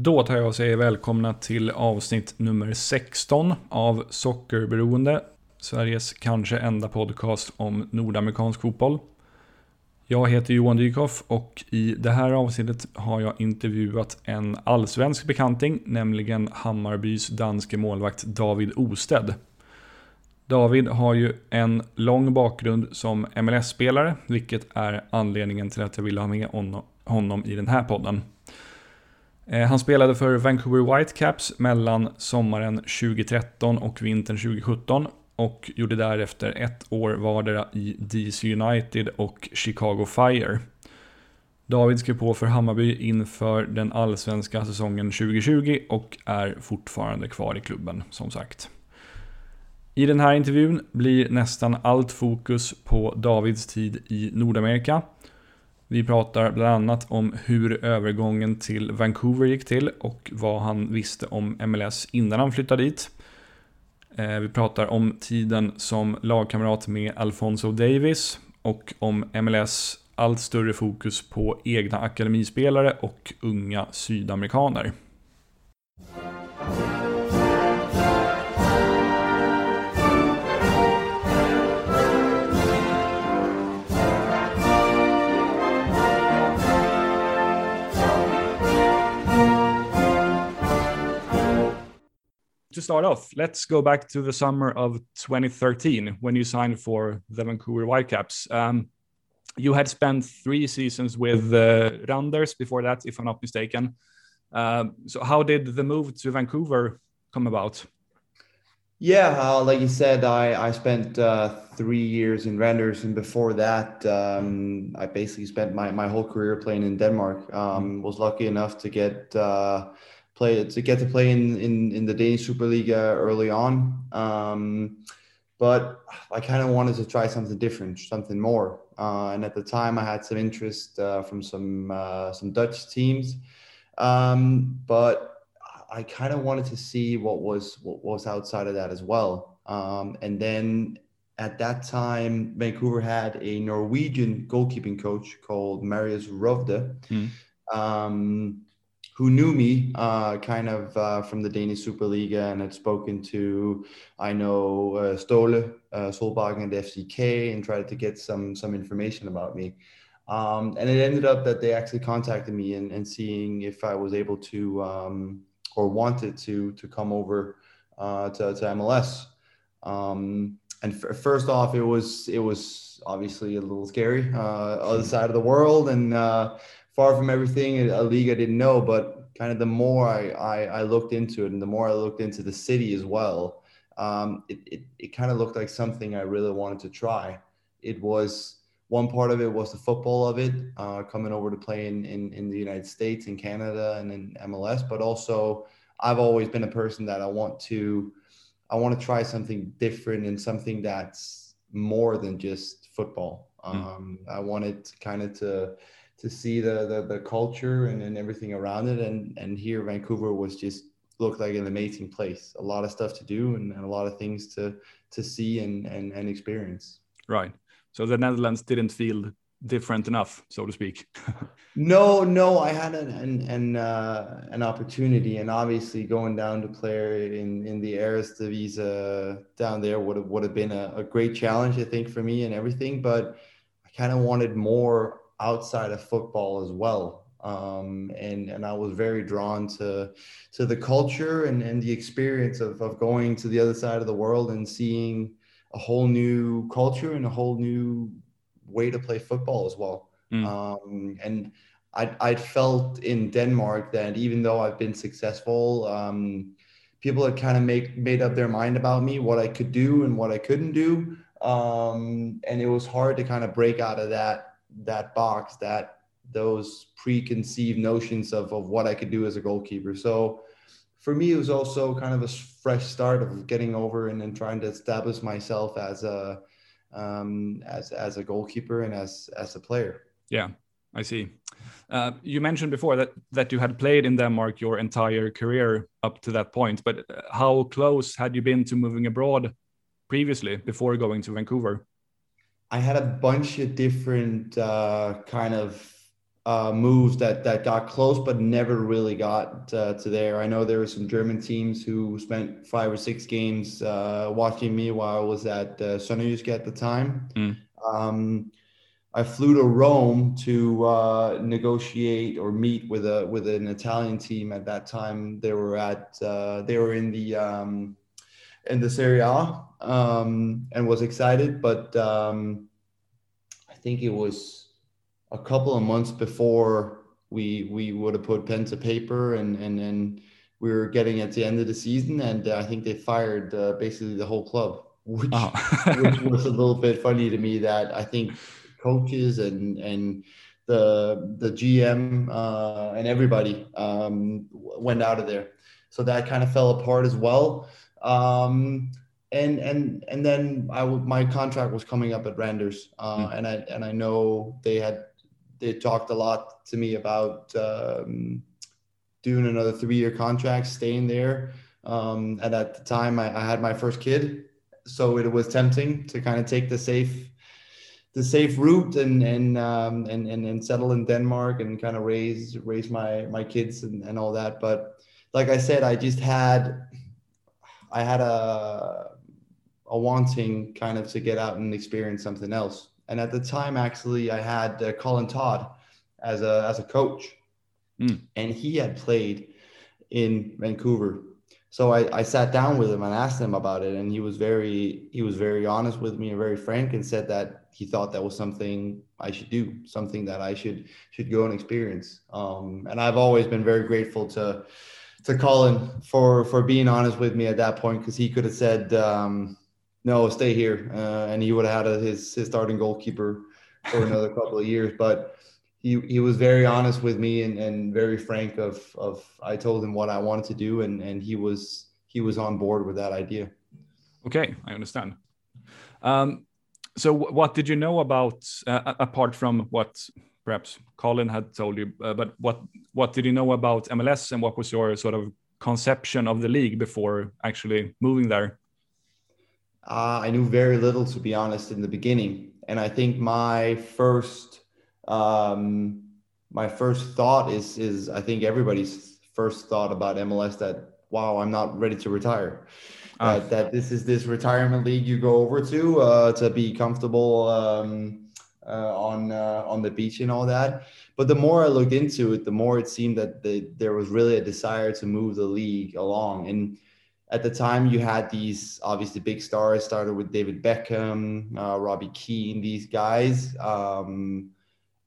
Då tar jag och säger välkomna till avsnitt nummer 16 av Sockerberoende. Sveriges kanske enda podcast om nordamerikansk fotboll. Jag heter Johan Dykhoff och i det här avsnittet har jag intervjuat en allsvensk bekanting, nämligen Hammarbys danske målvakt David Osted. David har ju en lång bakgrund som MLS-spelare, vilket är anledningen till att jag ville ha med honom i den här podden. Eh, han spelade för Vancouver Whitecaps mellan sommaren 2013 och vintern 2017 och gjorde därefter ett år vardera i DC United och Chicago Fire. David skrev på för Hammarby inför den allsvenska säsongen 2020 och är fortfarande kvar i klubben som sagt. I den här intervjun blir nästan allt fokus på Davids tid i Nordamerika. Vi pratar bland annat om hur övergången till Vancouver gick till och vad han visste om MLS innan han flyttade dit. Eh, vi pratar om tiden som lagkamrat med Alfonso Davis och om MLS allt större fokus på egna akademispelare och unga sydamerikaner. To start off, let's go back to the summer of 2013 when you signed for the Vancouver Whitecaps. Um, you had spent three seasons with uh, Randers before that, if I'm not mistaken. Um, so, how did the move to Vancouver come about? Yeah, uh, like you said, I, I spent uh, three years in Randers, and before that, um, I basically spent my, my whole career playing in Denmark. Um, was lucky enough to get uh, play to get to play in in, in the Danish Superliga early on. Um, but I kind of wanted to try something different, something more. Uh, and at the time, I had some interest uh, from some uh, some Dutch teams, um, but I kind of wanted to see what was what was outside of that as well. Um, and then at that time, Vancouver had a Norwegian goalkeeping coach called Marius Rovde. Mm. Um, who knew me uh, kind of uh, from the Danish Superliga and had spoken to, I know, uh, Ståle uh, at FCK and tried to get some some information about me. Um, and it ended up that they actually contacted me and, and seeing if I was able to um, or wanted to to come over uh, to, to MLS. Um, and f- first off, it was it was obviously a little scary, uh, other side of the world, and uh, far from everything a league I didn't know, but kind of the more I, I, I looked into it and the more I looked into the city as well, um, it, it, it kind of looked like something I really wanted to try. It was one part of it was the football of it, uh, coming over to play in, in, in the United States, and Canada, and in MLS. But also, I've always been a person that I want to, I want to try something different and something that's more than just football. Hmm. Um, mm. I wanted kind of to to see the the, the culture and, and everything around it. And and here vancouver was just looked like an amazing place. A lot of stuff to do and, and a lot of things to to see and, and and experience. Right. So the netherlands didn't feel different enough so to speak. No no i had an an an, uh, an opportunity. And obviously going down to play in in the Eredivisie down there would have would have been a, a great challenge i think for me and everything. But i kind of wanted more outside of football as well. Um, and and I was very drawn to to the culture and, and the experience of, of going to the other side of the world and seeing a whole new culture and a whole new way to play football as well. Mm. Um, and I I felt in Denmark that even though I've been successful, um, people had kind of make made up their mind about me, what I could do and what I couldn't do. Um, and it was hard to kind of break out of that that box that those preconceived notions of, of what I could do as a goalkeeper. So for me, it was also kind of a fresh start of getting over and, then trying to establish myself as a um, as as a goalkeeper and as as a player. Yeah, I see. Uh, you mentioned before that that you had played in Denmark your entire career up to that point, but uh, how close had you been to moving abroad previously before going to Vancouver? I had a bunch of different uh, kind of uh, moves that that got close but never really got uh, to there. I know there were some German teams who spent five or six games uh, watching me while I was at uh, Sønderjyske at the time. Mm. Um, I flew to Rome to uh, negotiate or meet with a with an Italian team at that time. They were at uh, they were in the um, in the Serie A um, and was excited, but um, I think it was a couple of months before we we would have put pen to paper and and and we were getting at the end of the season, and I think they fired uh, basically the whole club, which Oh. which was a little bit funny to me. That I think coaches and and the the GM uh, and everybody um, went out of there, so that kind of fell apart as well. Um, and and and then I w- my contract was coming up at Randers, uh, and I and I know they had they talked a lot to me about um, doing another three year contract, staying there. Um, and at the time, I, I had my first kid, so it was tempting to kind of take the safe the safe route and and um, and, and and settle in Denmark and kind of raise raise my my kids and, and all that. But like I said, I just had I had a a wanting kind of to get out and experience something else. And at the time, actually, I had uh, Colin Todd as a as a coach, Mm. and he had played in Vancouver. So I, I sat down with him and asked him about it, and he was very he was very honest with me and very frank, and said that he thought that was something I should do, something that I should should go and experience. Um, and I've always been very grateful to to Colin for for being honest with me at that point because he could have said um, no, stay here, uh, and he would have had a, his his starting goalkeeper for another couple of years. But he he was very honest with me and, and very frank of of I told him what I wanted to do, and and he was he was on board with that idea. Okay, I understand. Um, so, what did you know about uh, apart from what perhaps Colin had told you? Uh, but what what did you know about MLS, and what was your sort of conception of the league before actually moving there? Uh, I knew very little, to be honest, in the beginning, and I think my first um, my first thought is is I think everybody's first thought about MLS that wow, I'm not ready to retire. That, that this is this retirement league you go over to uh, to be comfortable um, uh, on uh, on the beach and all that. But the more I looked into it, the more it seemed that the, there was really a desire to move the league along. And at the time, you had these obviously big stars. Started with David Beckham, uh, Robbie Keane, these guys. Um,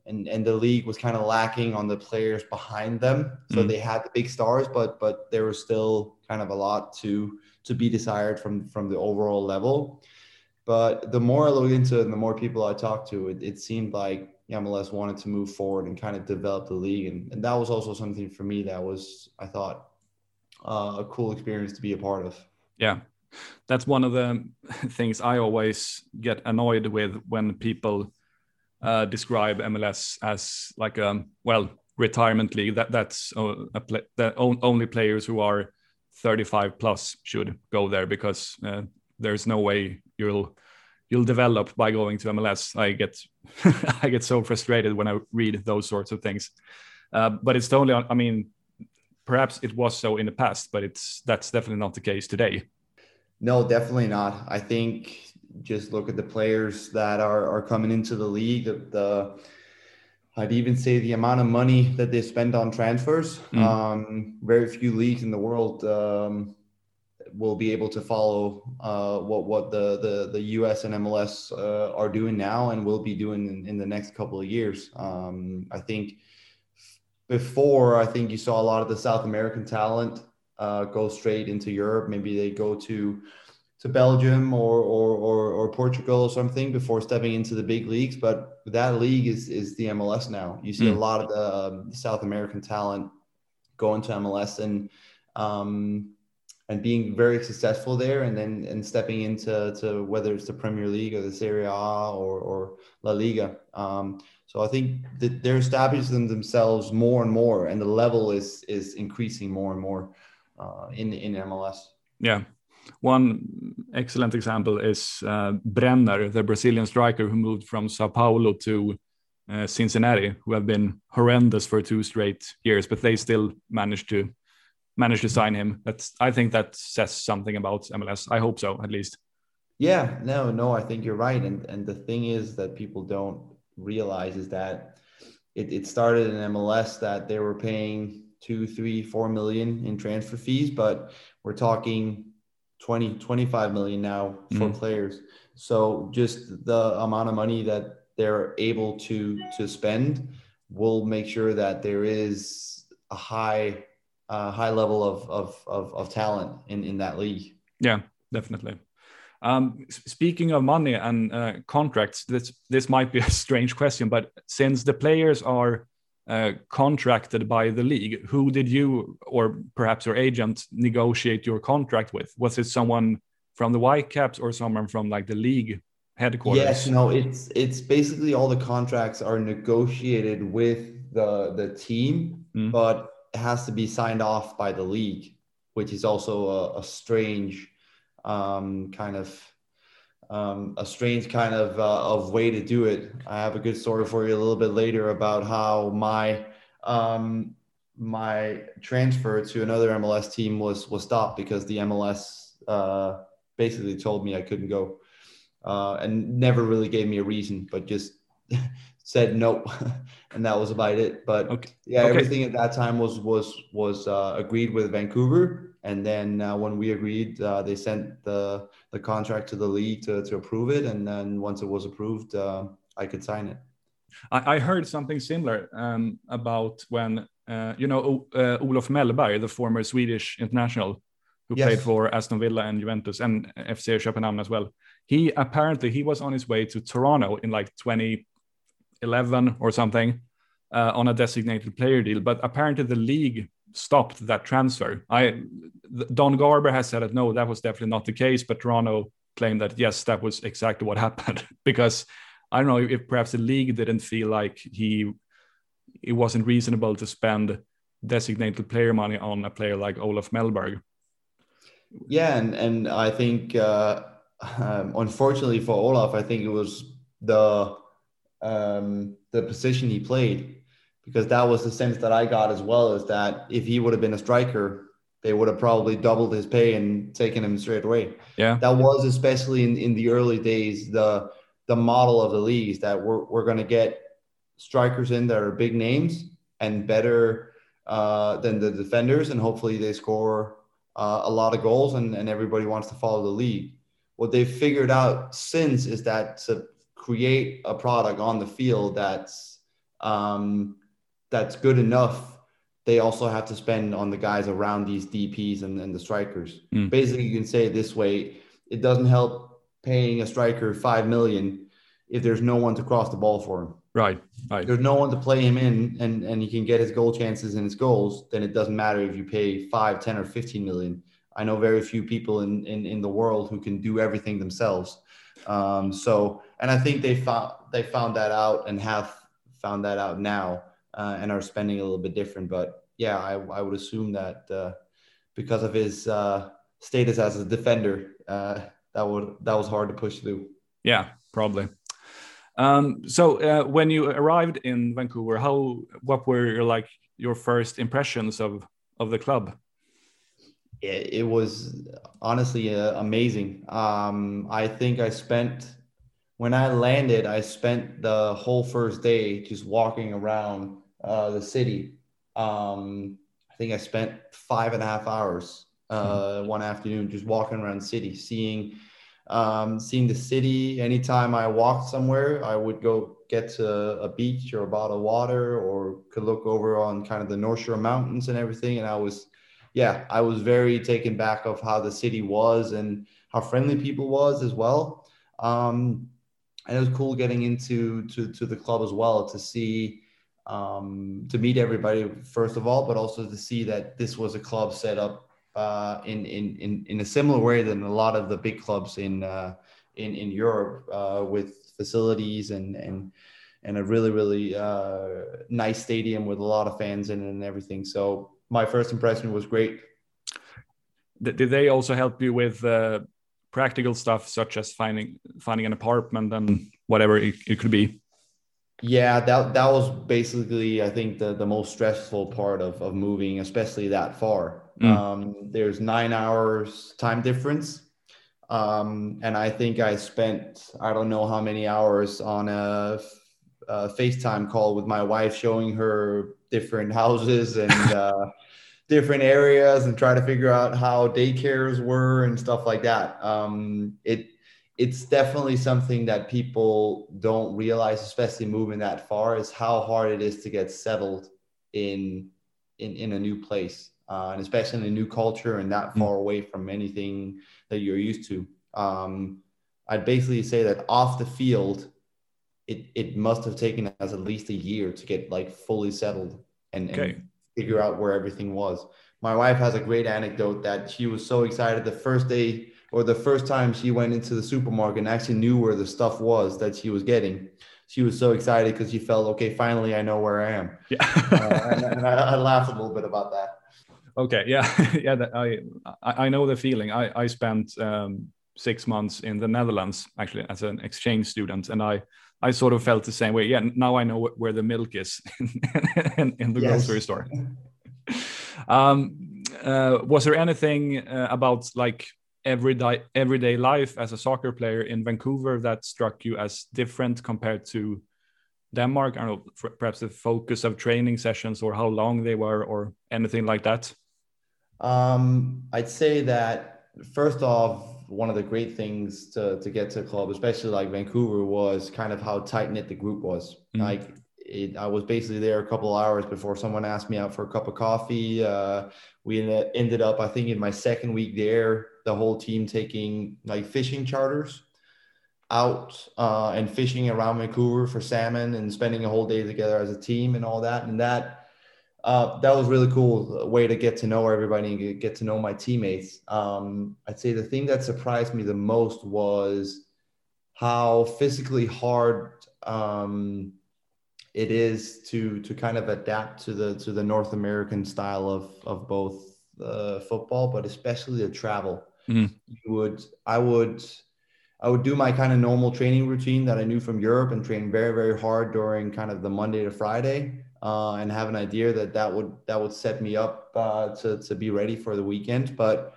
and and the league was kind of lacking on the players behind them. So Mm. they had the big stars, but but there was still kind of a lot to to be desired from from the overall level. But the more I looked into it, and the more people I talked to, it, it seemed like MLS wanted to move forward and kind of develop the league, and, and that was also something for me that was I thought uh, a cool experience to be a part of. Yeah, that's one of the things I always get annoyed with when people uh, describe MLS as like a well retirement league. That that's a only players who are 35 plus should go there because uh, there's no way you'll you'll develop by going to MLS. I get I get so frustrated when I read those sorts of things. Uh, but it's totally. I mean, perhaps it was so in the past, but it's that's definitely not the case today. No, definitely not. I think just look at the players that are, are coming into the league. The, the I'd even say the amount of money that they spend on transfers. Mm. Um, very few leagues in the world um, will be able to follow uh, what what the, the the US and MLS uh, are doing now and will be doing in, in the next couple of years. Um, I think before, I think you saw a lot of the South American talent uh, go straight into Europe. Maybe they go to to Belgium or, or or or Portugal or something before stepping into the big leagues. But that league is is the MLS now. You see a Mm. lot of the um, South American talent going to MLS and um, and being very successful there, and then and stepping into to whether it's the Premier League or the Serie A or or La Liga. Um, so I think that they're establishing themselves more and more, and the level is is increasing more and more uh, in in MLS. Yeah. One excellent example is uh, Brenner, the Brazilian striker who moved from Sao Paulo to uh, Cincinnati, who have been horrendous for two straight years, but they still managed to manage to sign him. That's I think that says something about MLS. I hope so, at least. Yeah, no, no, I think you're right. And and the thing is that people don't realize is that it, it started in MLS that they were paying two, three, four million in transfer fees, but we're talking 20, 25 million now for mm. players. So just the amount of money that they're able to to spend will make sure that there is a high uh, high level of, of, of of talent in in that league. Yeah, definitely. Um, speaking of money and uh, contracts, this this might be a strange question, but since the players are uh, contracted by the league, who did you or perhaps your agent negotiate your contract with? Was it someone from the Whitecaps or someone from like the league headquarters? Yes, no, it's it's basically all the contracts are negotiated with the the team, mm. but has to be signed off by the league, which is also a, a strange um, kind of um, a strange kind of uh, of way to do it. I have a good story for you a little bit later about how my um, my transfer to another MLS team was was stopped because the MLS uh, basically told me I couldn't go, uh, and never really gave me a reason, but just said nope, and that was about it. But okay. yeah, okay. everything at that time was was was uh, agreed with Vancouver and then uh, when we agreed, uh, they sent the the contract to the league to to approve it, and then once it was approved, uh, I could sign it. I, I heard something similar um, about when uh, you know uh, Olof Mellberg, the former Swedish international, who yes. played for Aston Villa and Juventus and FC Köpenhamn as well. He apparently he was on his way to Toronto in like 2011 or something uh, on a designated player deal, but apparently the league stopped that transfer. I Don Garber has said that no, that was definitely not the case, but Toronto claimed that yes, that was exactly what happened because I don't know if perhaps the league didn't feel like he it wasn't reasonable to spend designated player money on a player like Olof Mellberg. Yeah, and and I think uh, um, unfortunately for Olaf, I think it was the um, the position he played because that was the sense that I got as well is that if he would have been a striker, they would have probably doubled his pay and taken him straight away. Yeah. That was especially in, in the early days, the the model of the leagues that we're, we're going to get strikers in that are big names and better uh, than the defenders. And hopefully they score uh, a lot of goals and, and everybody wants to follow the league. What they've figured out since is that create a product on the field that's um, that's good enough, they also have to spend on the guys around these DPs and, and the strikers. Mm. Basically, you can say it this way: it doesn't help paying a striker five million if there's no one to cross the ball for him. Right, right. There's no one to play him in, and and he can get his goal chances and his goals. Then it doesn't matter if you pay five, ten, or fifteen million. I know very few people in in, in the world who can do everything themselves. Um, so, and I think they found they found that out and have found that out now uh, and are spending a little bit different. But yeah, I, I would assume that uh, because of his uh, status as a defender, uh, that would that was hard to push through. Yeah, probably. Um, so uh, when you arrived in Vancouver, how what were your, like your first impressions of of the club? It, it was honestly uh, amazing. Um, I think I spent when I landed, I spent the whole first day just walking around uh, the city. Um, I think I spent five and a half hours uh, hmm. one afternoon just walking around the city, seeing um, seeing the city. Anytime I walked somewhere, I would go get to a beach or a bottle of water, or could look over on kind of the North Shore Mountains and everything. And I was, yeah, I was very taken back of how the city was and how friendly people was as well. Um, and it was cool getting into to, to the club as well to see um, to meet everybody first of all, but also to see that this was a club set up uh, in, in in in a similar way than a lot of the big clubs in uh, in in Europe uh, with facilities and and and a really really uh, nice stadium with a lot of fans in it and everything. So my first impression was great. Did they also help you with uh, practical stuff such as finding finding an apartment and whatever it, it could be? Yeah, that that was basically I think the the most stressful part of of moving, especially that far. Mm. Um, there's nine hours time difference, um, and I think I spent I don't know how many hours on a, a FaceTime call with my wife, showing her different houses and uh, different areas, and try to figure out how daycares were and stuff like that. Um, it it's definitely something that people don't realize, especially moving that far, is how hard it is to get settled in in, in a new place, uh, and especially in a new culture and that mm. far away from anything that you're used to. Um, I'd basically say that off the field, it it must have taken us at least a year to get like fully settled and, okay. and figure out where everything was. My wife has a great anecdote that she was so excited the first day or the first time she went into the supermarket and actually knew where the stuff was that she was getting. She was so excited because she felt okay finally i know where i am. Yeah. Uh, and, and I, I, laughed a little bit about that. Okay. Yeah. Yeah that, i i know the feeling. I i spent um, six months in the netherlands actually as an exchange student and i i sort of felt the same way yeah now i know where the milk is in, in the yes. grocery store um uh, was there anything uh, about like everyday everyday life as a soccer player in Vancouver that struck you as different compared to Denmark? I don't know, perhaps the focus of training sessions or how long they were or anything like that. Um, I'd say that first off, one of the great things to, to get to a club, especially like Vancouver, was kind of how tight knit the group was. Mm. Like it, I was basically there a couple hours before someone asked me out for a cup of coffee. Uh, we ended up, I think, in my second week there, the whole team taking like fishing charters out uh, and fishing around Vancouver for salmon and spending a whole day together as a team and all that. And that uh, that was really cool way to get to know everybody and get to know my teammates. Um, I'd say the thing that surprised me the most was how physically hard um, it is to to kind of adapt to the to the North American style of of both uh, football, but especially the travel. Mm-hmm. You would, I would, I would do my kind of normal training routine that I knew from Europe and train very, very hard during kind of the Monday to Friday, uh, and have an idea that that would that would set me up uh, to to be ready for the weekend. But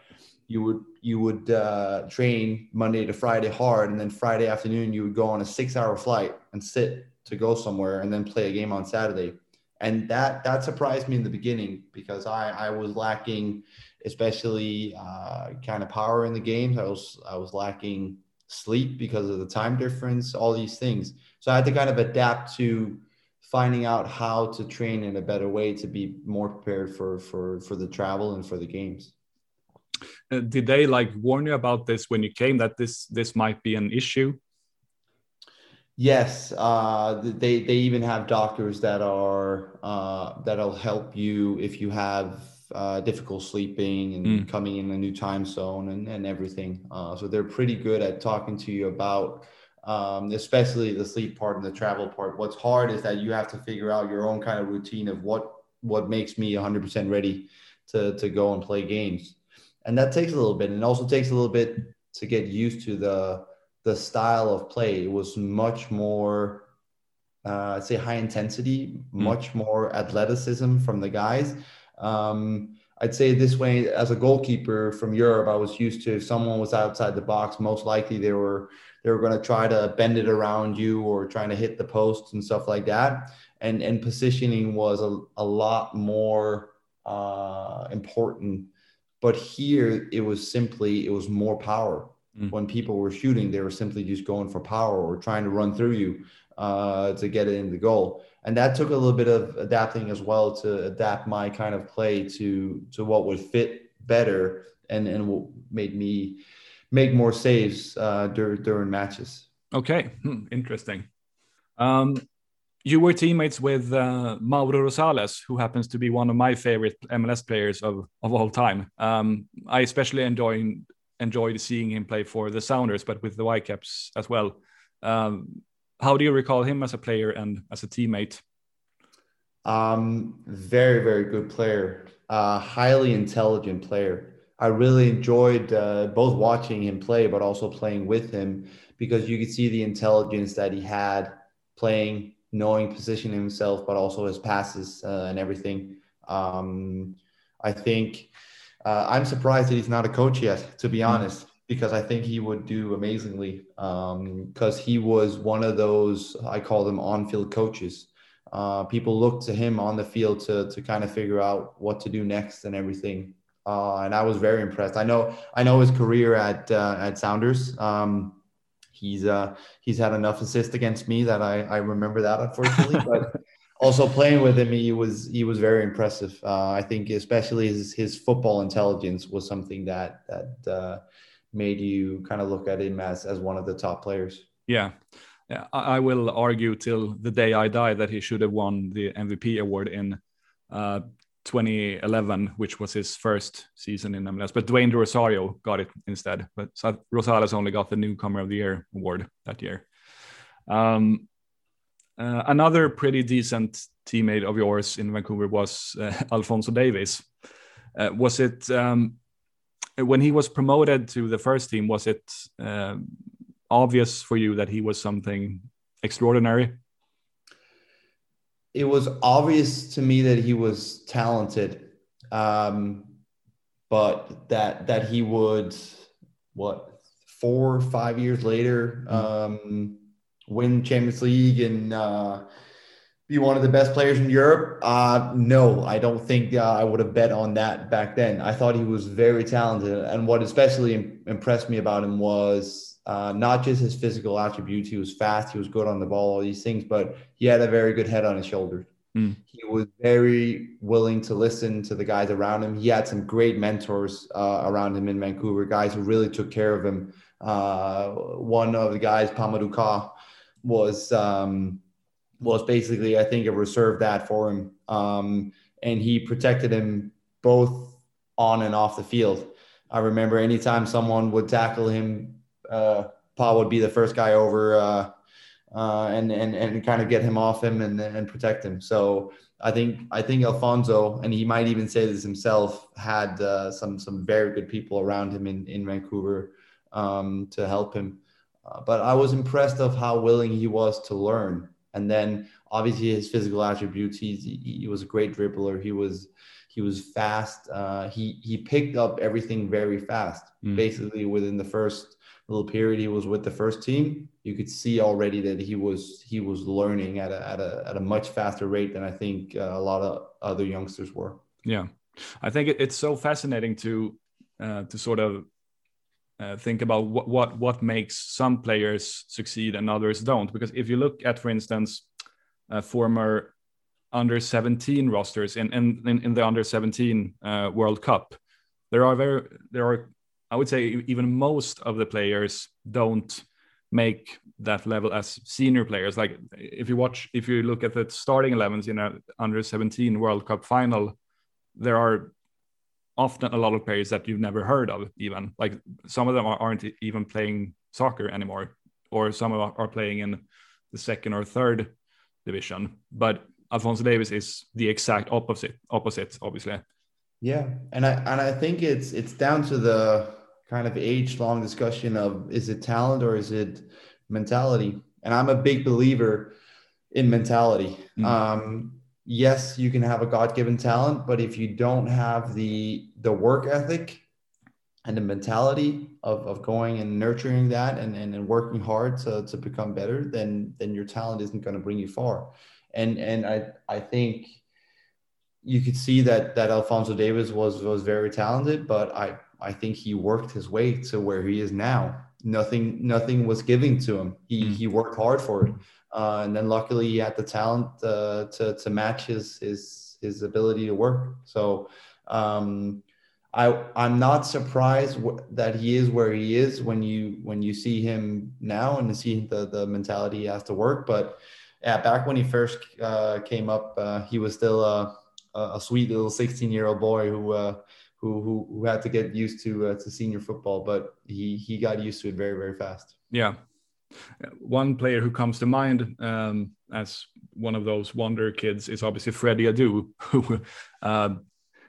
you would you would uh, train Monday to Friday hard, and then Friday afternoon you would go on a six-hour flight and sit to go somewhere, and then play a game on Saturday. And that that surprised me in the beginning because I I was lacking especially uh, kind of power in the games. I was I was lacking sleep because of the time difference, all these things. So I had to kind of adapt to finding out how to train in a better way to be more prepared for for for the travel and for the games. Uh, did they like warn you about this when you came that this this might be an issue? Yes, uh, they they even have doctors that are uh, that'll help you if you have uh, difficult sleeping and mm. coming in a new time zone and, and everything. Uh, so they're pretty good at talking to you about, um, especially the sleep part and the travel part. What's hard is that you have to figure out your own kind of routine of what what makes me 100% ready to to go and play games, and that takes a little bit. And also takes a little bit to get used to the the style of play. It was much more. Uh, I'd say high intensity, mm. much more athleticism from the guys, um, I'd say this way as a goalkeeper from Europe, I was used to if someone was outside the box, most likely they were they were going to try to bend it around you or trying to hit the post and stuff like that. And and positioning was a, a lot more uh, important. But here it was simply it was more power. Mm. When people were shooting, they were simply just going for power or trying to run through you uh, to get it in the goal and that took a little bit of adapting as well to adapt my kind of play to to what would fit better and and what made me make more saves uh, during during matches. Okay, hmm, interesting. Um, you were teammates with uh, Mauro Rosales, who happens to be one of my favorite MLS players of, of all time. Um, I especially enjoy enjoyed seeing him play for the Sounders, but with the Whitecaps as well. Um, how do you recall him as a player and as a teammate? Um, very, very good player. Uh, highly intelligent player. I really enjoyed uh, both watching him play, but also playing with him because you could see the intelligence that he had playing knowing position himself, but also his passes uh, and everything. Um, I think uh, I'm surprised that he's not a coach yet, to be mm. honest, because I think he would do amazingly. Because um, he was one of those I call them on-field coaches. Uh, people look to him on the field to to kind of figure out what to do next and everything. Uh, and I was very impressed. I know I know his career at uh, at Sounders. Um, he's uh he's had enough assists against me that I I remember that unfortunately, but also playing with him he was he was very impressive. Uh, I think especially his his football intelligence was something that that uh, made you kind of look at him as as one of the top players. Yeah. Yeah, I will argue till the day I die that he should have won the MVP award in uh, 2011, which was his first season in MLS. But Dwayne De Rosario got it instead. But Rosales only got the Newcomer of the Year award that year. Um, uh, another pretty decent teammate of yours in Vancouver was uh, Alfonso Davies. Uh, was it um, when he was promoted to the first team? Was it uh, obvious for you that he was something extraordinary? It was obvious to me that he was talented, um, but that that he would what four or five years later mm-hmm. um, win Champions League and uh, be one of the best players in Europe. Uh, no, I don't think uh, I would have bet on that back then. I thought he was very talented, and what especially impressed me about him was uh, not just his physical attributes. He was fast, he was good on the ball, all these things, but he had a very good head on his shoulders. Mm. He was very willing to listen to the guys around him. He had some great mentors uh, around him in Vancouver, guys who really took care of him. Uh, one of the guys, Pa-Modou Kah, was um, was basically, I think, a reserve that for him, um, and he protected him both on and off the field. I remember anytime someone would tackle him uh, Paul would be the first guy over uh, uh, and and and kind of get him off him and and protect him. So I think I think Alfonso, and he might even say this himself, had uh, some some very good people around him in in Vancouver um, to help him. Uh, but I was impressed of how willing he was to learn. And then obviously his physical attributes. He he was a great dribbler. He was he was fast. Uh, he he picked up everything very fast. Mm. Basically within the first little period he was with the first team, you could see already that he was he was learning at a at a at a much faster rate than I think uh, a lot of other youngsters were. Yeah, I think it, it's so fascinating to uh, to sort of uh, think about what, what what makes some players succeed and others don't. Because if you look at, for instance, uh, former under 17 rosters in in, in the under 17 uh, World Cup, there are very there are I would say even most of the players don't make that level as senior players. Like if you watch, if you look at the starting 11s in a under 17 World Cup final, there are often a lot of players that you've never heard of, even like some of them aren't even playing soccer anymore, or some of are playing in the second or third division. But Alfonso Davies is the exact opposite, opposite, obviously. Yeah, and I and I think it's it's down to the kind of age long discussion of is it talent or is it mentality? And I'm a big believer in mentality. Mm-hmm. Um, yes, you can have a God given talent, but if you don't have the the work ethic and the mentality of, of going and nurturing that and, and, and working hard to, to become better, then then your talent isn't going to bring you far. And and I I think you could see that that Alfonso Davies was was very talented, but I I think he worked his way to where he is now. Nothing, nothing was given to him. He mm. he worked hard for it, uh, and then luckily he had the talent uh, to to match his his his ability to work. So um, I I'm not surprised w- that he is where he is when you when you see him now and see the the mentality he has to work. But yeah, back when he first uh, came up, uh, he was still a, a sweet little 16 year old boy who uh, who who, who had to get used to uh, to senior football, but he he got used to it very very fast. Yeah, one player who comes to mind um, as one of those wonder kids is obviously Freddie Adu, who uh,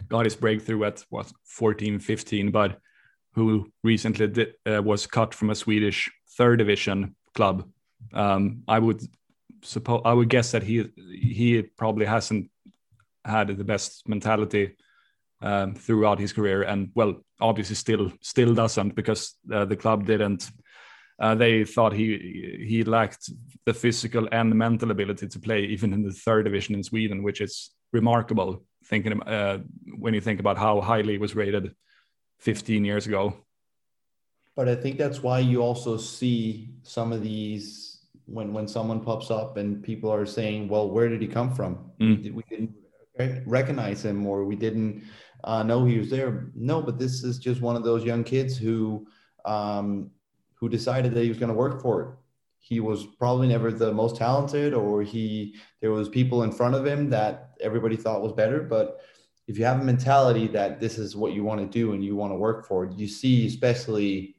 got his breakthrough at what 14, 15, but who recently did, uh, was cut from a Swedish third division club. Um, I would suppose I would guess that he he probably hasn't had the best mentality um, throughout his career, and well, obviously still still doesn't because uh, the club didn't. Uh, they thought he he lacked the physical and mental ability to play even in the third division in Sweden, which is remarkable. Thinking uh, when you think about how highly he was rated 15 years ago. But I think that's why you also see some of these when when someone pops up and people are saying, "Well, where did he come from? Mm. We, we, didn't recognize him, or we didn't uh, know he was there." No, but this is just one of those young kids who um, who decided that he was going to work for it. He was probably never the most talented, or he there was people in front of him that everybody thought was better, but if you have a mentality that this is what you want to do and you want to work for it, you see, especially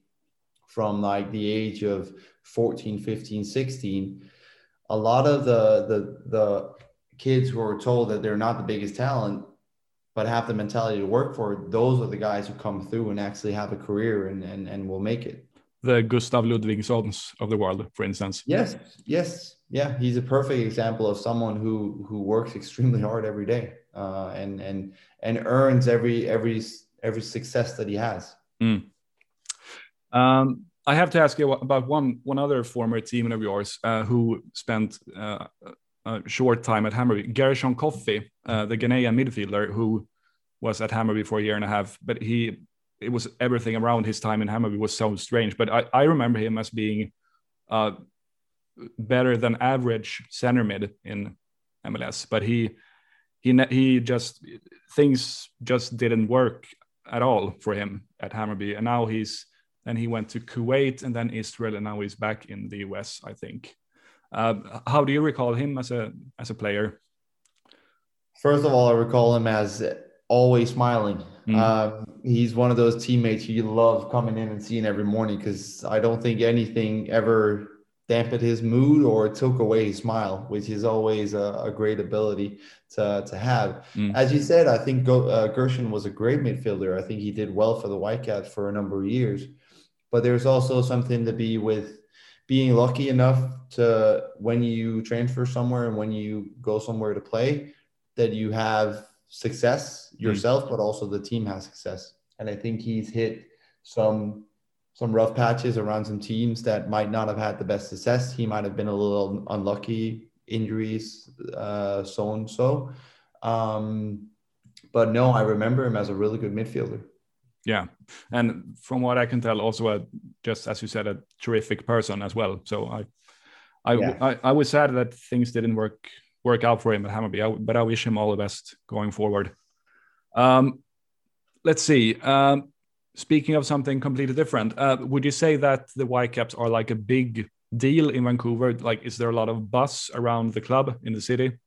from like the age of 14, 15, 16, a lot of the the the kids who are told that they're not the biggest talent but have the mentality to work for it, those are the guys who come through and actually have a career and and, and will make it. The Gustav Ludwig Ludwigsons of the world, for instance. Yes, yes, yeah. He's a perfect example of someone who who works extremely hard every day uh, and and and earns every every every success that he has. Mm. Um, I have to ask you about one one other former teammate of yours uh, who spent uh, a short time at Hammarby. Gershon Koffie, uh, the Ghanaian midfielder who was at Hammarby for a year and a half, but he it was everything around his time in Hammarby was so strange. But I, I remember him as being uh, better than average center mid in MLS, but he he he just things just didn't work at all for him at Hammarby, and now he's then he went to Kuwait and then Israel, and now he's back in the US, I think. Uh, how do you recall him as a as a player? First of all, I recall him as always smiling. Mm. Um, he's one of those teammates you love coming in and seeing every morning because I don't think anything ever dampened his mood or took away his smile, which is always a, a great ability to, to have. Mm. As you said, I think Go, uh, Gershon was a great midfielder. I think he did well for the Whitecaps for a number of years. But there's also something to be with being lucky enough to when you transfer somewhere and when you go somewhere to play that you have success mm. yourself, mm. but also the team has success. And I think he's hit some some rough patches around some teams that might not have had the best success. He might have been a little unlucky, injuries, uh, so and so. Um, but no, I remember him as a really good midfielder. Yeah, and from what I can tell, also a, just as you said, a terrific person as well. So I, I, yeah. I, I, was sad that things didn't work work out for him at Hammarby, I, but I wish him all the best going forward. Um, let's see. Um, speaking of something completely different, uh, would you say that the Whitecaps are like a big deal in Vancouver? Like, is there a lot of buzz around the club in the city?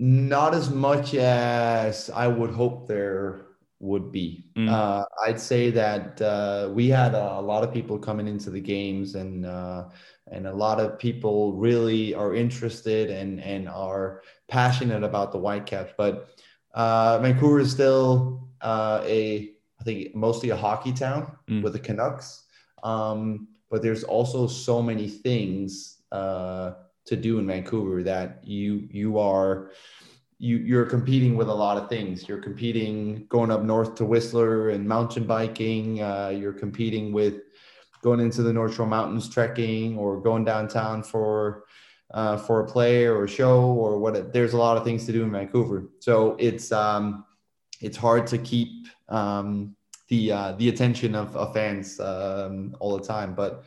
Not as much as I would hope there would be. Mm. Uh, I'd say that uh, we had a, a, lot of people coming into the games, and uh, and a lot of people really are interested and and are passionate about the Whitecaps. But uh, Vancouver is still uh, a I think mostly a hockey town mm. with the Canucks. Um, but there's also so many things uh, to do in Vancouver that you you are you you're competing with a lot of things. You're competing going up north to Whistler and mountain biking. Uh, you're competing with going into the North Shore Mountains trekking or going downtown for uh, for a play or a show or what. There's a lot of things to do in Vancouver, so it's um, it's hard to keep um, the uh, the attention of, of fans um, all the time. But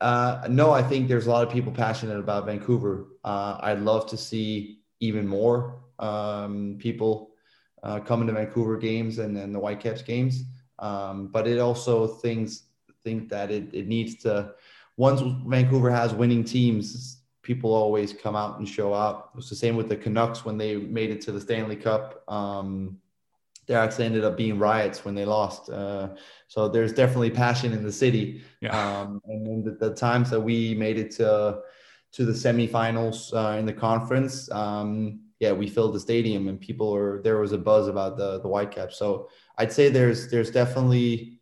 uh, no, I think there's a lot of people passionate about Vancouver. Uh, I'd love to see even more um, people uh, coming to Vancouver games and then the Whitecaps games. Um, but it also thinks think that it, it needs to once Vancouver has winning teams, people always come out and show up. It's the same with the Canucks when they made it to the Stanley Cup. Um, there actually ended up being riots when they lost. Uh, so there's definitely passion in the city. Yeah. Um, and the, the, times that we made it to to the semifinals uh, in the conference, um, yeah, we filled the stadium and people were there was a buzz about the the Whitecaps. So I'd say there's there's definitely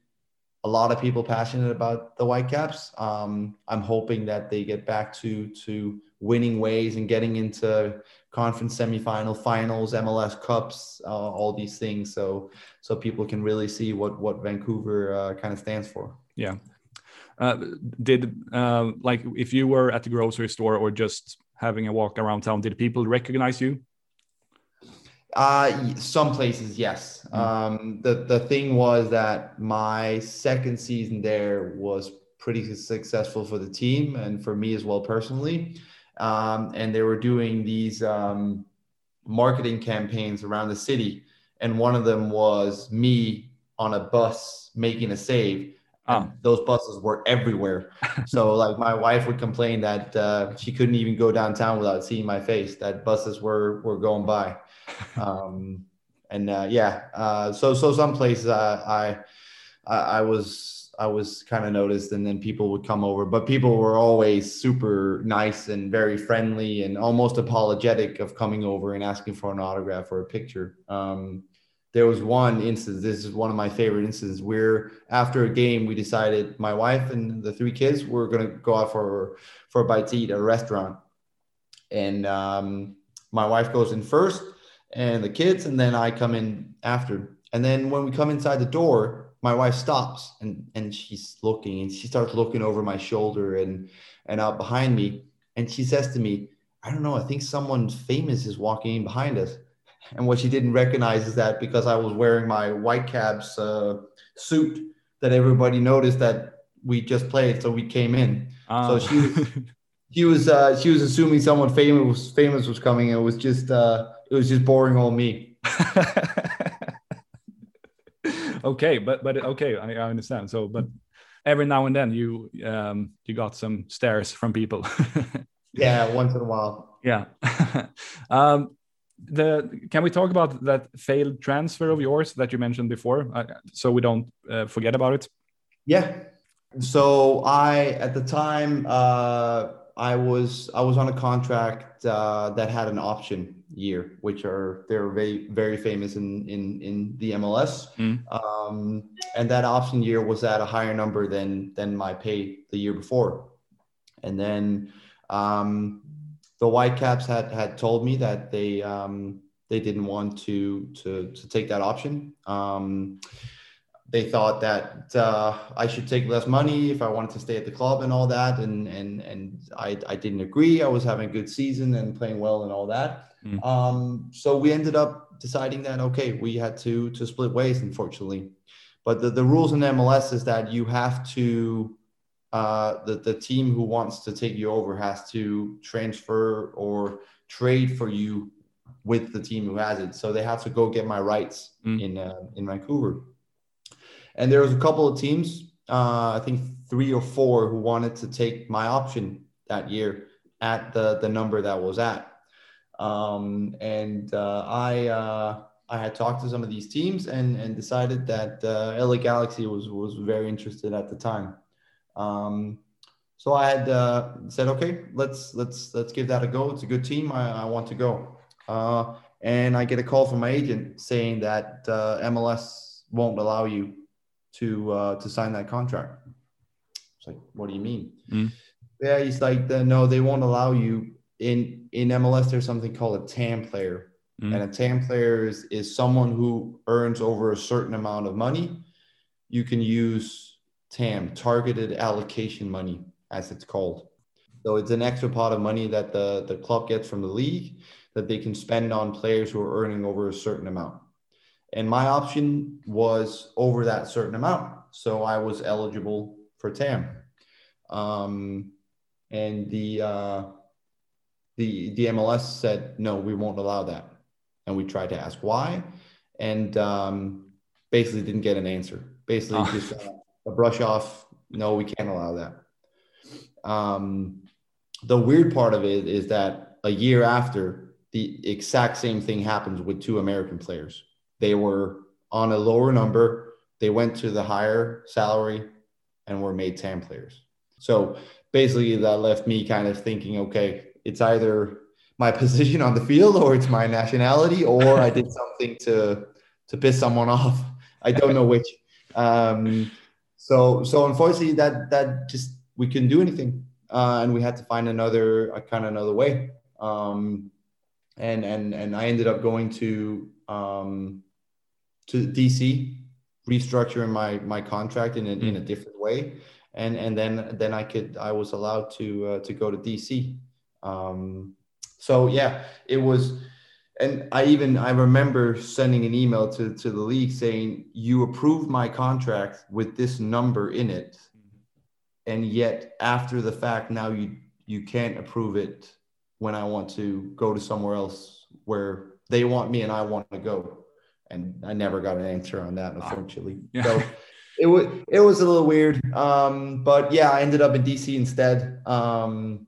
a lot of people passionate about the Whitecaps. Um, I'm hoping that they get back to to winning ways and getting into conference semifinal, finals, MLS Cups, uh, all these things. So so people can really see what what Vancouver uh, kind of stands for. Yeah. Uh, did uh, like if you were at the grocery store or just having a walk around town, did people recognize you? Uh, some places, yes. Mm. Um, the the thing was that my second season there was pretty successful for the team and for me as well personally. Um, and they were doing these um, marketing campaigns around the city, and one of them was me on a bus making a save. Oh. Those buses were everywhere. so, like, my wife would complain that uh, she couldn't even go downtown without seeing my face. That buses were were going by. Um, and uh, yeah, uh, so so some places I I, I was I was kind of noticed, and then people would come over, but people were always super nice and very friendly and almost apologetic of coming over and asking for an autograph or a picture. Um, there was one instance. This is one of my favorite instances where after a game we decided my wife and the three kids were going to go out for for a bite to eat at a restaurant, and um, my wife goes in first and the kids, and then I come in after. And then when we come inside the door, my wife stops and and she's looking and she starts looking over my shoulder and and out behind me, and she says to me, "I don't know. I think someone famous is walking in behind us." And what she didn't recognize is that because I was wearing my Whitecaps uh, suit, that everybody noticed that we just played, so we came in. So she was, she was uh, she was assuming someone famous famous was coming. It was just uh, it was just boring on me. okay, but but okay, I, I, understand. So, but every now and then you um you got some stares from people. yeah, once in a while. Yeah. um, the can we talk about that failed transfer of yours that you mentioned before, uh, so we don't uh, forget about it? Yeah. So I at the time uh, I was I was on a contract uh, that had an option year, which are they're very very famous in in in the MLS. Mm. Um, and that option year was at a higher number than than my pay the year before. And then um, the Whitecaps had had told me that they um, they didn't want to to to take that option. Um, they thought that uh, I should take less money if I wanted to stay at the club and all that, and and and I, I didn't agree. I was having a good season and playing well and all that. Mm. Um, so we ended up deciding that okay, we had to to split ways, unfortunately. But the, the rules in MLS is that you have to uh, the the team who wants to take you over has to transfer or trade for you with the team who has it. So they have to go get my rights mm. in uh, in Vancouver. And there was a couple of teams, uh, I think three or four, who wanted to take my option that year at the the number that was at. Um, and uh, I uh, I had talked to some of these teams and and decided that uh, LA Galaxy was was very interested at the time. Um, so I had uh, said, okay, let's let's let's give that a go. It's a good team. I, I want to go. Uh, and I get a call from my agent saying that uh, MLS won't allow you to to sign that contract. It's like, what do you mean? Mm. Yeah, he's like, no, they won't allow you in in MLS there's something called a TAM player. Mm. And a TAM player is, is someone who earns over a certain amount of money. You can use TAM, targeted allocation money, as it's called. So it's an extra pot of money that the, the club gets from the league that they can spend on players who are earning over a certain amount. And my option was over that certain amount. So I was eligible for TAM. Um, and the uh, the the MLS said no, we won't allow that, and we tried to ask why, and um, basically didn't get an answer. Basically, oh. just uh, a brush off. No, we can't allow that. Um, the weird part of it is that a year after, the exact same thing happens with two American players. They were on a lower number. They went to the higher salary and were made TAM players. So basically, that left me kind of thinking, okay, it's either my position on the field or it's my nationality or I did something to to piss someone off. I don't know which. Um, so so unfortunately that that just we couldn't do anything uh, and we had to find another a kind of another way um, and and and i ended up going to um, to dc restructuring my my contract in a, mm. in a different way and and then then i could i was allowed to uh, to go to dc um, so yeah it was and I even I remember sending an email to to the league saying you approved my contract with this number in it, mm-hmm. and yet after the fact now you you can't approve it when I want to go to somewhere else where they want me and I want to go, and I never got an answer on that unfortunately. Yeah. So it was it was a little weird, um, but yeah, I ended up in DC instead, um,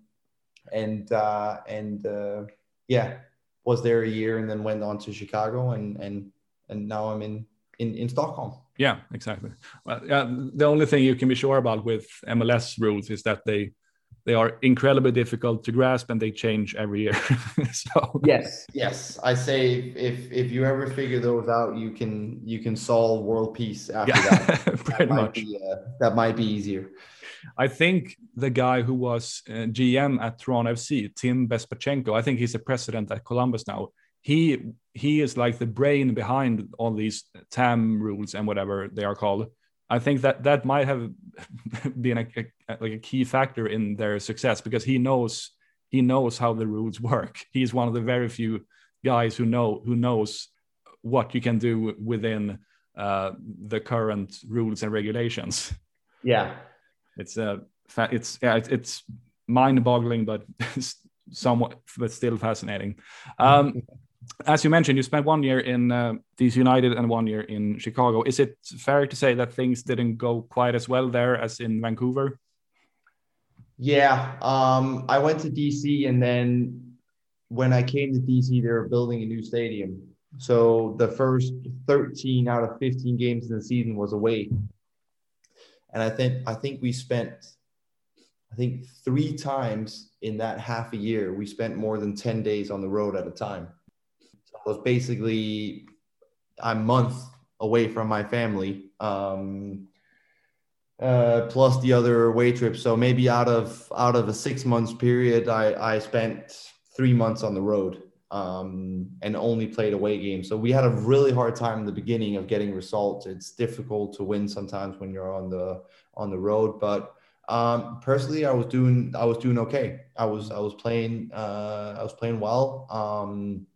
and uh, and uh, yeah was there a year and then went on to Chicago and and and now I'm in in, in Stockholm. Yeah, exactly. Well, yeah, the only thing you can be sure about with MLS rules is that they they are incredibly difficult to grasp and they change every year. so yes, yes, I say if if you ever figure those out, you can you can solve world peace after yeah, that. pretty that much. Be, uh, that might be easier. I think the guy who was uh, GM at Toronto FC, Tim Bezbatchenko, I think he's the president at Columbus now. He he is like the brain behind all these TAM rules and whatever they are called. I think that that might have been a, a, like a key factor in their success because he knows he knows how the rules work. He's one of the very few guys who know who knows what you can do within uh, the current rules and regulations. Yeah, it's a it's yeah it's, it's mind-boggling but somewhat but still fascinating. Um, as you mentioned you spent one year in uh, DC United and one year in Chicago. Is it fair to say that things didn't go quite as well there as in Vancouver? Yeah um, I went to DC and then when I came to DC they were building a new stadium. So the first 13 out of 15 games in the season was away and I think I think we spent I think three times in that half a year we spent more than 10 days on the road at a time. So it was basically a month away from my family. Um, uh, plus the other away trips. So maybe out of out of a six months period, I, I spent three months on the road um, and only played away games. So we had a really hard time in the beginning of getting results. It's difficult to win sometimes when you're on the on the road, but um, personally, I was doing I was doing okay. I was I was playing uh, I was playing well, um,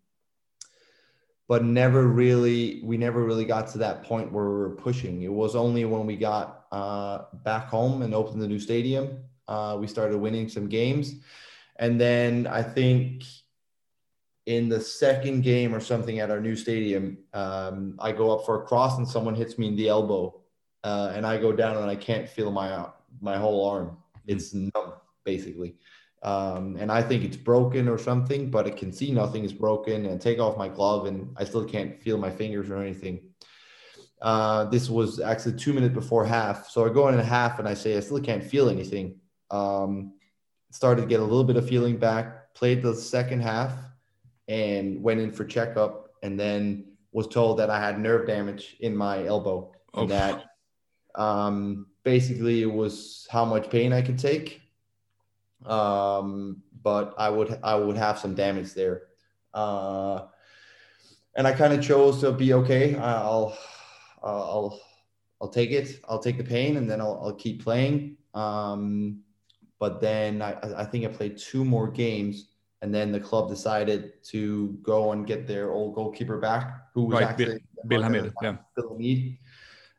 but never really we never really got to that point where we were pushing. It was only when we got uh, back home and opened the new stadium, uh, we started winning some games, and then I think in the second game or something at our new stadium, um, I go up for a cross and someone hits me in the elbow, uh, and I go down and I can't feel my my whole arm. It's numb basically, um, and I think it's broken or something, but I can see nothing is broken. And take off my glove and I still can't feel my fingers or anything. Uh, this was actually two minutes before half, so I go in a half and I say I still can't feel anything. Um, started to get a little bit of feeling back. Played the second half and went in for checkup and then was told that I had nerve damage in my elbow and that um, basically it was how much pain I could take. Um, but I would I would have some damage there. Uh, and I kind of chose to be okay. I'll I'll I'll take it. I'll take the pain and then I'll, I'll keep playing. Um, but then I, I think I played two more games and then the club decided to go and get their old goalkeeper back, who was right, actually Bill, Bill Hamid, yeah, Bill.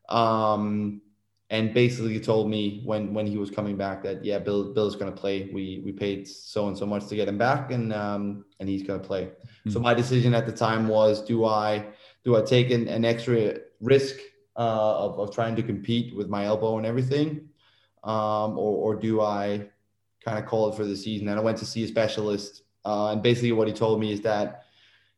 Um, and basically told me when when he was coming back that yeah, Bill Bill's going to play. We we paid so and so much to get him back, and um, and he's going to play. Mm-hmm. So my decision at the time was: do I do I take an, an extra risk uh, of of trying to compete with my elbow and everything, um, or or do I kind of call it for the season? And I went to see a specialist uh, and basically, what he told me is that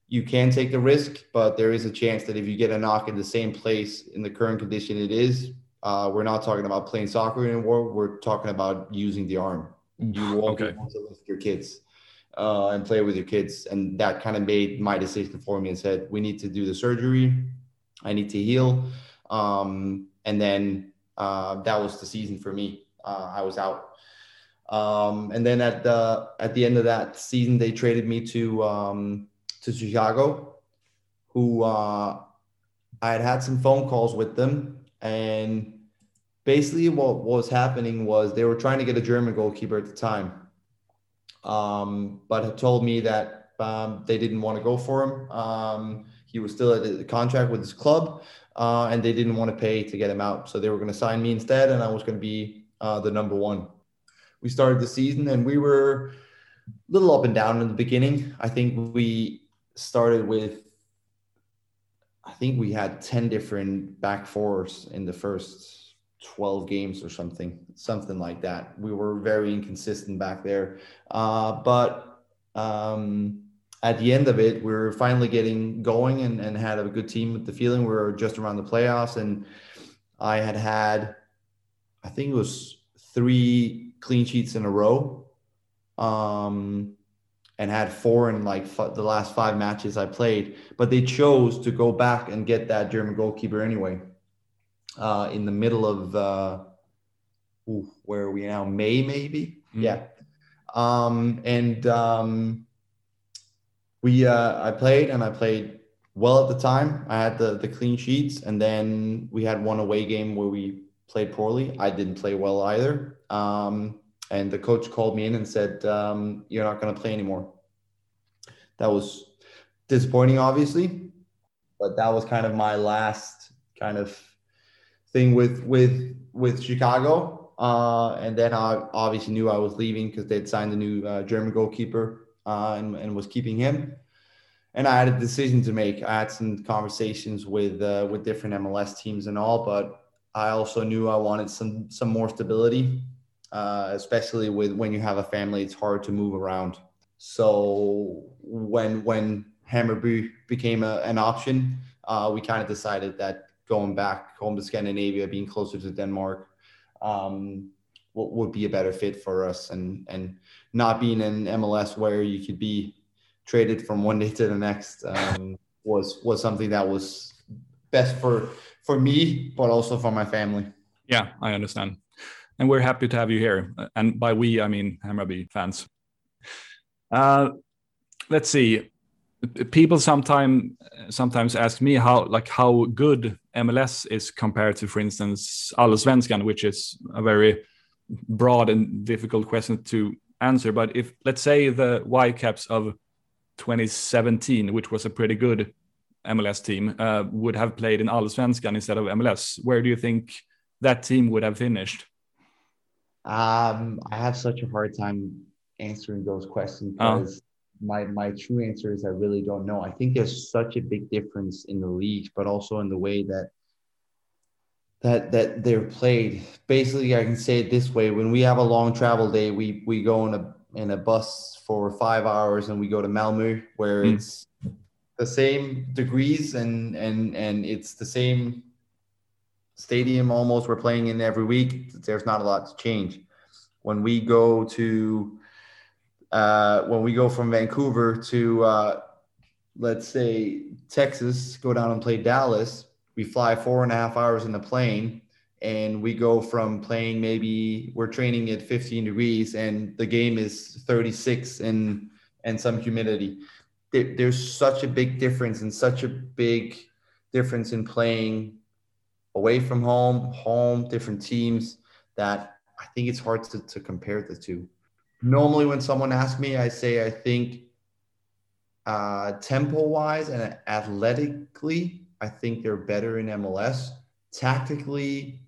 you can take the risk, but there is a chance that if you get a knock in the same place in the current condition it is, uh, we're not talking about playing soccer anymore. We're talking about using the arm. You won't okay. to lift your kids uh, and play with your kids. And that kind of made my decision for me and said, we need to do the surgery. I need to heal. Um, and then uh, that was the season for me. Uh, I was out. Um, and then at the at the end of that season, they traded me to um, to Chicago, who uh, I had had some phone calls with them, and basically what was happening was they were trying to get a German goalkeeper at the time, um, but had told me that um, they didn't want to go for him. Um, he was still at the contract with his club, uh, and they didn't want to pay to get him out. So they were going to sign me instead, and I was going to be uh, the number one. We started the season, and we were a little up and down in the beginning. I think we started with, I think we had 10 different back fours in the first 12 games or something, something like that. We were very inconsistent back there. Uh, but um, at the end of it, we are finally getting going and, and had a good team with the feeling we were just around the playoffs. And I had had, I think it was three clean sheets in a row. Um, and had four in like f- the last five matches I played, but they chose to go back and get that German goalkeeper anyway. Uh, in the middle of uh, ooh, where are we now? May maybe, mm-hmm. yeah. Um, and um, we uh, I played and I played well at the time. I had the the clean sheets, and then we had one away game where we played poorly. I didn't play well either. Um, and the coach called me in and said, um, "You're not going to play anymore." That was disappointing, obviously, but that was kind of my last kind of thing with with with Chicago. Uh, and then I obviously knew I was leaving because they'd signed a new uh, German goalkeeper uh, and, and was keeping him. And I had a decision to make. I had some conversations with uh, with different MLS teams and all, but I also knew I wanted some some more stability, uh, especially with when you have a family. It's hard to move around. So when when Hammarby became a, an option, uh, we kind of decided that going back home to Scandinavia, being closer to Denmark, um, what would be a better fit for us and and not being in MLS where you could be traded from one day to the next um, was was something that was best for for me but also for my family yeah i understand and we're happy to have you here. And by we i mean hammarby fans. Uh, let's see. People sometimes sometimes ask me how like how good mls is compared to for instance allsvenskan which is a very broad and difficult question to answer, but if let's say the Whitecaps of 2017, which was a pretty good MLS team, uh, would have played in Allsvenskan instead of MLS, where do you think that team would have finished? Um, I have such a hard time answering those questions oh. because my my true answer is I really don't know. I think there's such a big difference in the leagues, but also in the way that that that they're played. Basically, I can say it this way: when we have a long travel day, we we go in a in a bus for five hours and we go to Malmö, where mm. it's the same degrees and and and it's the same stadium almost we're playing in every week. There's not a lot to change. When we go to uh, when we go from Vancouver to uh, let's say Texas, go down and play Dallas we fly four and a half hours in the plane and we go from playing maybe we're training at 15 degrees and the game is 36 and and some humidity there's such a big difference and such a big difference in playing away from home home different teams that i think it's hard to, to compare the two normally when someone asks me i say i think uh, tempo wise and athletically I think they're better in MLS. Tactically,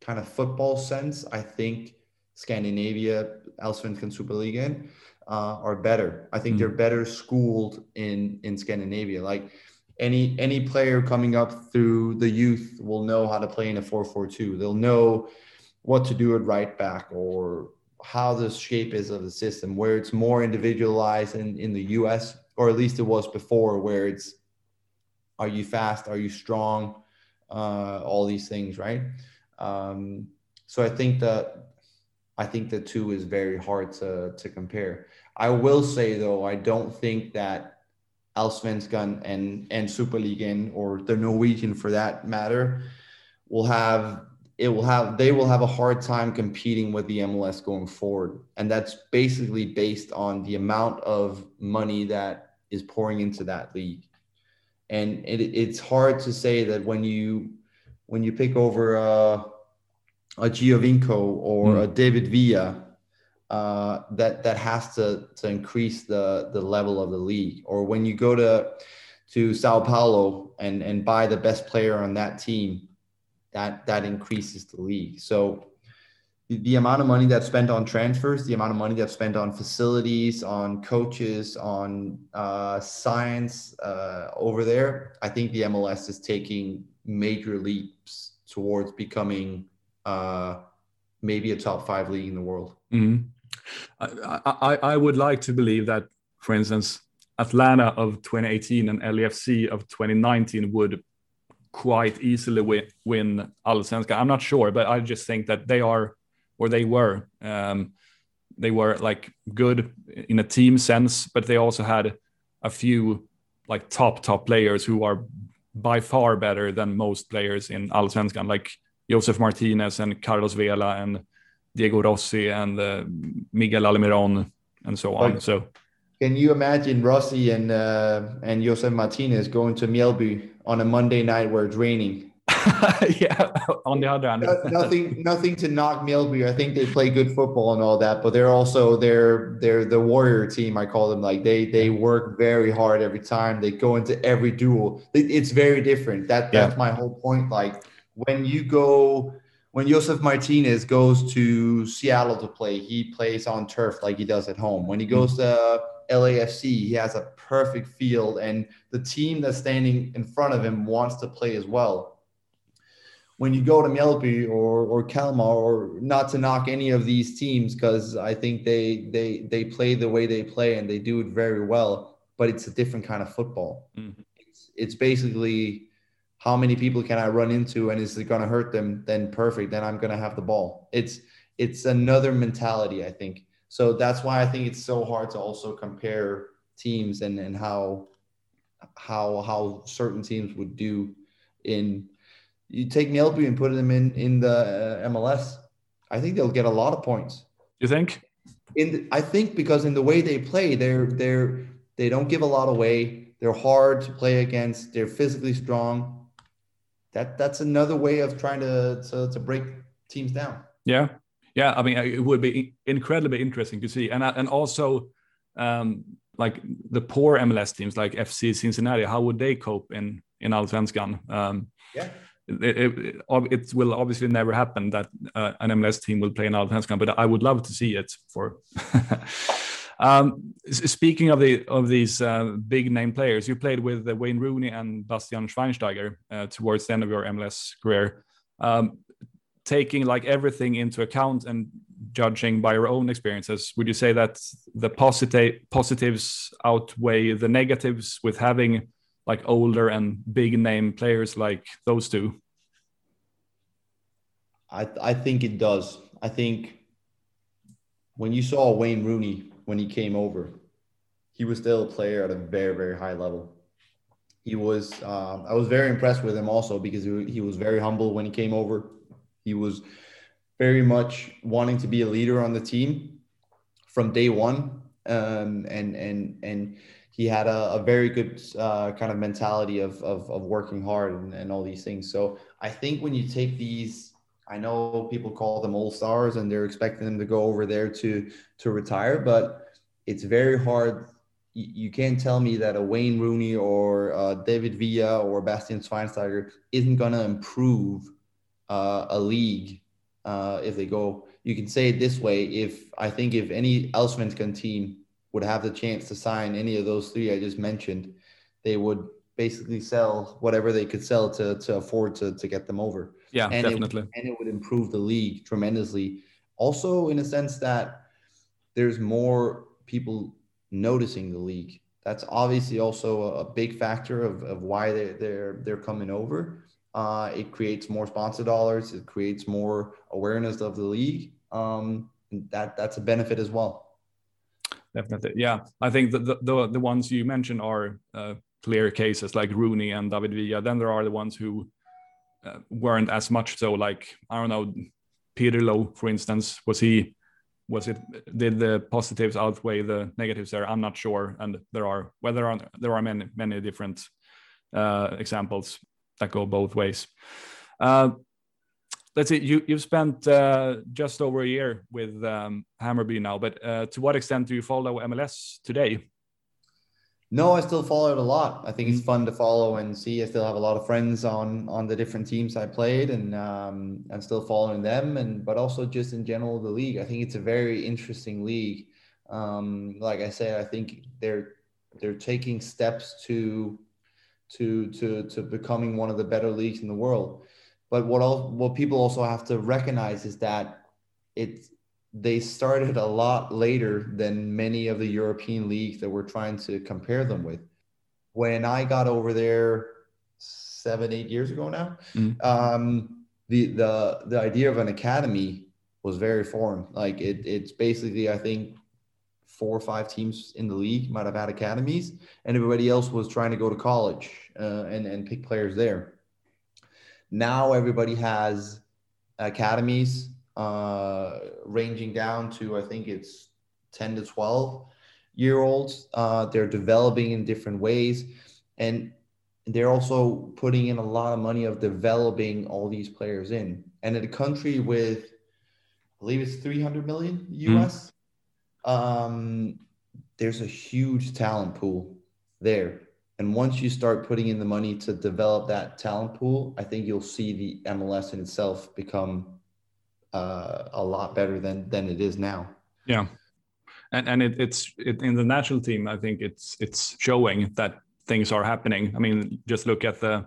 kind of football sense, I think Scandinavia, Allsvenskan Superliga uh, are better. I think mm. they're better schooled in in Scandinavia. Like any any player coming up through the youth will know how to play in a 4-4-2. They'll know what to do at right back or how the shape is of the system, where it's more individualized in, in the US, or at least it was before, where it's are you fast? Are you strong? Uh, all these things, right? Um, so I think that I think the two is very hard to to compare. I will say though, I don't think that Allsvenskan and and Superligaen or the Norwegian for that matter will have it will have they will have a hard time competing with the MLS going forward, and that's basically based on the amount of money that is pouring into that league. And it, it's hard to say that when you when you pick over a, a Giovinco or mm. a David Villa, uh, that that has to to increase the the level of the league. Or when you go to to Sao Paulo and and buy the best player on that team, that that increases the league. So the, the amount of money that's spent on transfers, the amount of money that's spent on facilities, on coaches, on uh, science uh, over there, I think the MLS is taking major leaps towards becoming uh, maybe a top five league in the world. Mm-hmm. I, I, would like to believe that, for instance, Atlanta of 2018 and LAFC of 2019 would quite easily win, win Allsvenskan. I'm not sure, but I just think that they are, or they were, um, they were like good in a team sense, but they also had a few like top top players who are by far better than most players in Allsvenskan, like Josef Martinez and Carlos Vela and Diego Rossi and uh, Miguel Almiron and so on. So, can you imagine Rossi and uh, and Josef Martinez going to Mjällby on a Monday night where it's raining? yeah, on the other hand, nothing, nothing to knock Mjällby. I think they play good football and all that, but they're also they're they're the warrior team. I call them like they they work very hard every time. They go into every duel. It's very different. That that's yeah. my whole point. Like when you go when Josef Martinez goes to Seattle to play, he plays on turf like he does at home. When he goes to LAFC, he has a perfect field, and the team that's standing in front of him wants to play as well. When you go to Mjällby or or Kalmar, or not to knock any of these teams, because I think they they they play the way they play and they do it very well, but it's a different kind of football. Mm-hmm. It's, it's basically how many people can I run into and is it going to hurt them? Then perfect. Then I'm going to have the ball. It's it's another mentality, I think. So that's why I think it's so hard to also compare teams and and how how how certain teams would do in you take Mjällby and put them in in the uh, MLS. I think they'll get a lot of points. You think? In the, I think because in the way they play, they're they're they don't give a lot away. They're hard to play against. They're physically strong that that's another way of trying to to, to break teams down. Yeah, yeah. I mean, it would be incredibly interesting to see, and and also um, like the poor MLS teams like FC Cincinnati, how would they cope in in Allsvenskan? Um, yeah. It, it, it, will obviously never happen that uh, an MLS team will play in Allsvenskan, but I would love to see it for Um, speaking of the of these uh, big name players, you played with uh, Wayne Rooney and Bastian Schweinsteiger uh, towards the end of your MLS career. Um, taking like everything into account and judging by your own experiences, would you say that the positive positives outweigh the negatives with having like older and big name players like those two? I I think it does. I think when you saw Wayne Rooney when he came over, he was still a player at a very, very high level. He was, um, I was very impressed with him also because he, was very humble when he came over. He was very much wanting to be a leader on the team from day one. Um, and, and, and he had a, a very good uh, kind of mentality of, of, of working hard and, and all these things. So I think when you take these I know people call them all stars and they're expecting them to go over there to to retire, but it's very hard. You can't tell me that a Wayne Rooney or uh, David Villa or Bastian Schweinsteiger isn't going to improve uh, a league uh, if they go. You can say it this way: if I think if any Allsvenskan team would have the chance to sign any of those three I just mentioned, they would basically sell whatever they could sell to to afford to to get them over. Yeah, and definitely. It, and it would improve the league tremendously. Also, in a sense that there's more people noticing the league. That's obviously also a, a big factor of, of why they, they're they're coming over. Uh, it creates more sponsor dollars. It creates more awareness of the league. Um, that that's a benefit as well. Definitely, yeah. I think the the, the ones you mentioned are uh, clear cases like Rooney and David Villa. Then there are the ones who uh, weren't as much so. Like I don't know, Pirlo, for instance, was he? Was it did the positives outweigh the negatives there? I'm not sure, and there are well, there are there are many many different uh, examples that go both ways. Uh, let's see, you you've spent uh, just over a year with um, Hammarby now, but uh, to what extent do you follow MLS today? No, I still follow it a lot. I think it's mm. fun to follow and see. I still have a lot of friends on on the different teams I played, and um, I'm still following them. And but also just in general the league. I think it's a very interesting league. Um, like I said, I think they're they're taking steps to to to to becoming one of the better leagues in the world. But what all what people also have to recognize is that it's they started a lot later than many of the European leagues that we're trying to compare them with. When I got over there seven, eight years ago now, mm. um, the the the idea of an academy was very foreign. Like it, it's basically, I think, four or five teams in the league might have had academies, and everybody else was trying to go to college uh, and and pick players there. Now everybody has academies uh, ranging down to I think it's 10 to 12 year olds. Uh, they're developing in different ways, and they're also putting in a lot of money of developing all these players in. And in a country with, I believe it's 300 million US, mm. um, there's a huge talent pool there. And once you start putting in the money to develop that talent pool, I think you'll see the MLS in itself become uh, a lot better than than it is now. Yeah, and and it, it's it, in the national team. I think it's it's showing that things are happening. I mean, just look at the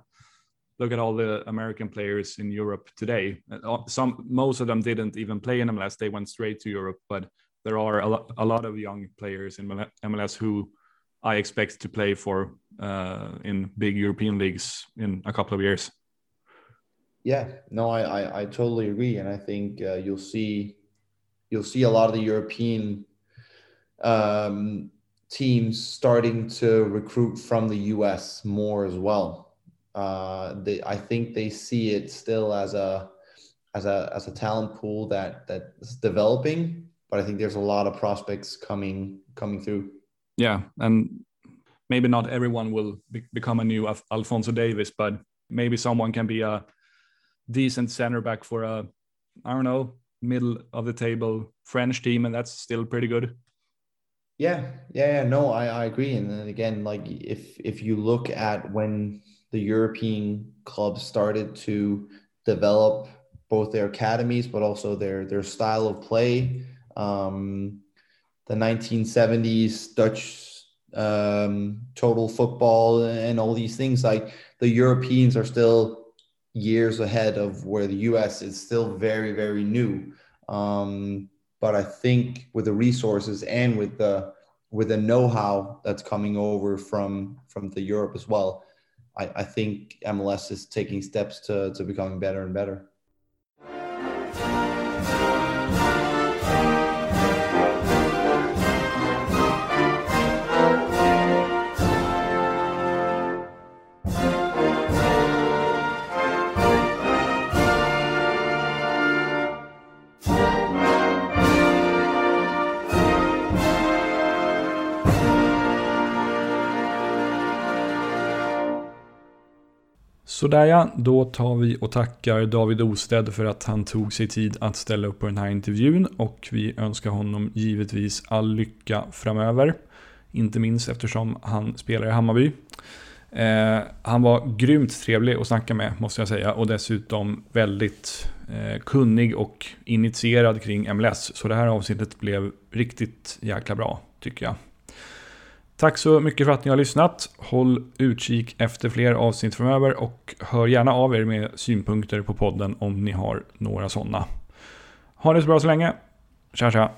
look at all the American players in Europe today. Uh, some most of them didn't even play in MLS; they went straight to Europe. But there are a lot, a lot of young players in MLS who I expect to play for uh, in big European leagues in a couple of years. Yeah, no, I, I, I totally agree, and I think uh, you'll see you'll see a lot of the European um, teams starting to recruit from the U.S. more as well. Uh, they, I think they see it still as a as a as a talent pool that that's developing, but I think there's a lot of prospects coming coming through. Yeah, and maybe not everyone will be, become a new Alfonso Davies, but maybe someone can be a decent center back for a I don't know middle of the table French team, and that's still pretty good. Yeah, yeah, yeah. No, I, I agree. And then again, like if if you look at when the European clubs started to develop both their academies, but also their their style of play, um, the 1970s Dutch um, total football and all these things, like the Europeans are still years ahead of where the US is still very, very new. Um, but I think with the resources and with the with the know-how that's coming over from from the Europe as well, I, I think MLS is taking steps to to becoming better and better. Sådär ja, då tar vi och tackar David Osted för att han tog sig tid att ställa upp på den här intervjun och vi önskar honom givetvis all lycka framöver. Inte minst eftersom han spelar i Hammarby. Eh, han var grymt trevlig att snacka med måste jag säga och dessutom väldigt eh, kunnig och initierad kring MLS. Så det här avsnittet blev riktigt jäkla bra tycker jag. Tack så mycket för att ni har lyssnat. Håll utkik efter fler avsnitt framöver och hör gärna av er med synpunkter på podden om ni har några sådana. Ha det så bra så länge. Tja tja!